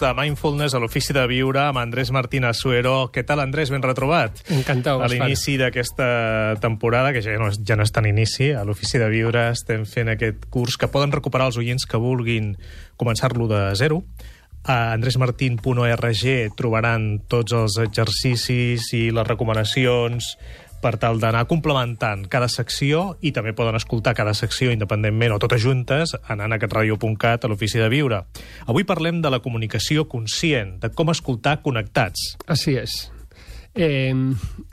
de Mindfulness a l'Ofici de Viure amb Andrés Martín Asuero. Què tal, Andrés? Ben retrobat. Encantado, A l'inici d'aquesta temporada, que ja no, és, ja no és tan inici, a l'Ofici de Viure estem fent aquest curs que poden recuperar els oients que vulguin començar-lo de zero. A andresmartin.org trobaran tots els exercicis i les recomanacions per tal d'anar complementant cada secció i també poden escoltar cada secció independentment o totes juntes anant a catradio.cat a l'Ofici de Viure. Avui parlem de la comunicació conscient, de com escoltar connectats. Así es. Eh,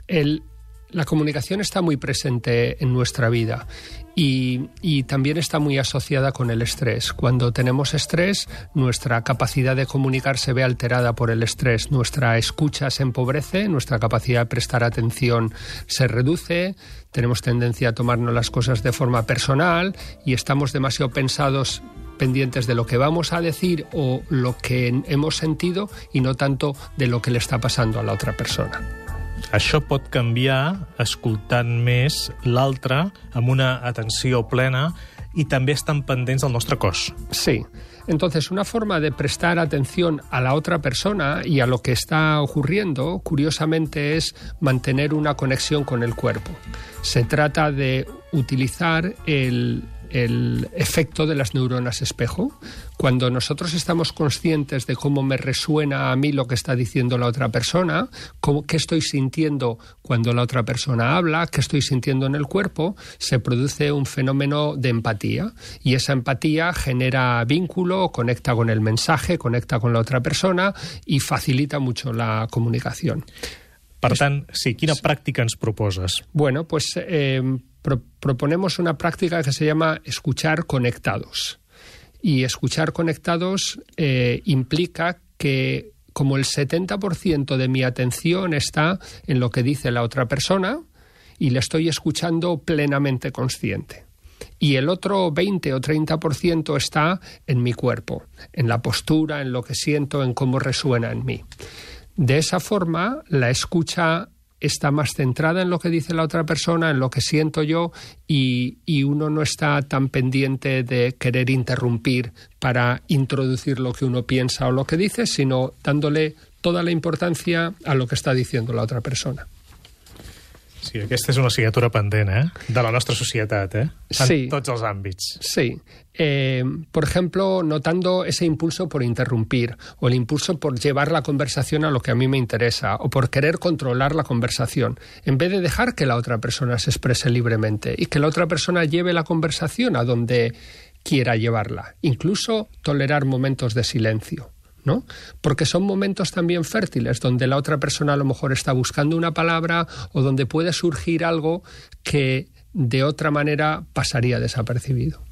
el, la comunicación está muy presente en nuestra vida y, también está muy asociada con el estrés. Cuando tenemos estrés, nuestra capacidad de comunicar se ve alterada por el estrés, nuestra escucha se empobrece, nuestra capacidad de prestar atención se reduce, tenemos tendencia a tomarnos las cosas de forma personal y estamos demasiado pensados pendientes de lo que vamos a decir o lo que hemos sentido y no tanto de lo que le está pasando a la otra persona. Això pot canviar escoltant més l'altre amb una atenció plena i també estan pendents del nostre cos. Sí. Entonces, una forma de prestar atención a la otra persona y a lo que está ocurriendo, curiosamente, es mantener una conexión con el cuerpo. Se trata de utilizar el, el efecto de las neuronas espejo. Cuando nosotros estamos conscientes de cómo me resuena a mí lo que está diciendo la otra persona, cómo, qué estoy sintiendo cuando la otra persona habla, qué estoy sintiendo en el cuerpo, se produce un fenómeno de empatía. Y esa empatía genera vínculo, conecta con el mensaje, conecta con la otra persona y facilita mucho la comunicación. Per tant, sí, quina pràctica ens proposes? Bueno, pues eh, pro proponemos una práctica que se llama escuchar conectados. Y escuchar conectados eh, implica que como el 70% de mi atención está en lo que dice la otra persona y le estoy escuchando plenamente consciente. Y el otro 20 o 30% está en mi cuerpo, en la postura, en lo que siento, en cómo resuena en mí. De esa forma, la escucha está más centrada en lo que dice la otra persona, en lo que siento yo, y, uno no está tan pendiente de querer interrumpir para introducir lo que uno piensa o lo que dice, sino dándole toda la importancia a lo que está diciendo la otra persona. Sí, aquesta és una assignatura pendent, eh? De la nostra societat, eh? En sí. tots els àmbits. Sí. Eh, por ejemplo, notando ese impulso por interrumpir o el impulso por llevar la conversación a lo que a mí me interesa o por querer controlar la conversación, en vez de dejar que la otra persona se exprese libremente y que la otra persona lleve la conversación a donde quiera llevarla. Incluso tolerar momentos de silencio. ¿No? Porque son momentos también fértiles donde la otra persona a lo mejor está buscando una palabra o donde puede surgir algo que de otra manera passaria desapercibido.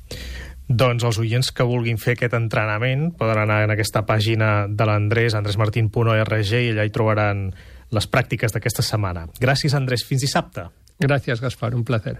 Doncs els oients que vulguin fer aquest entrenament poden anar en aquesta pàgina de l'Andrés, andresmartin.org, i allà hi trobaran les pràctiques d'aquesta setmana. Gràcies, Andrés. Fins dissabte. Gràcies, Gaspar. Un placer.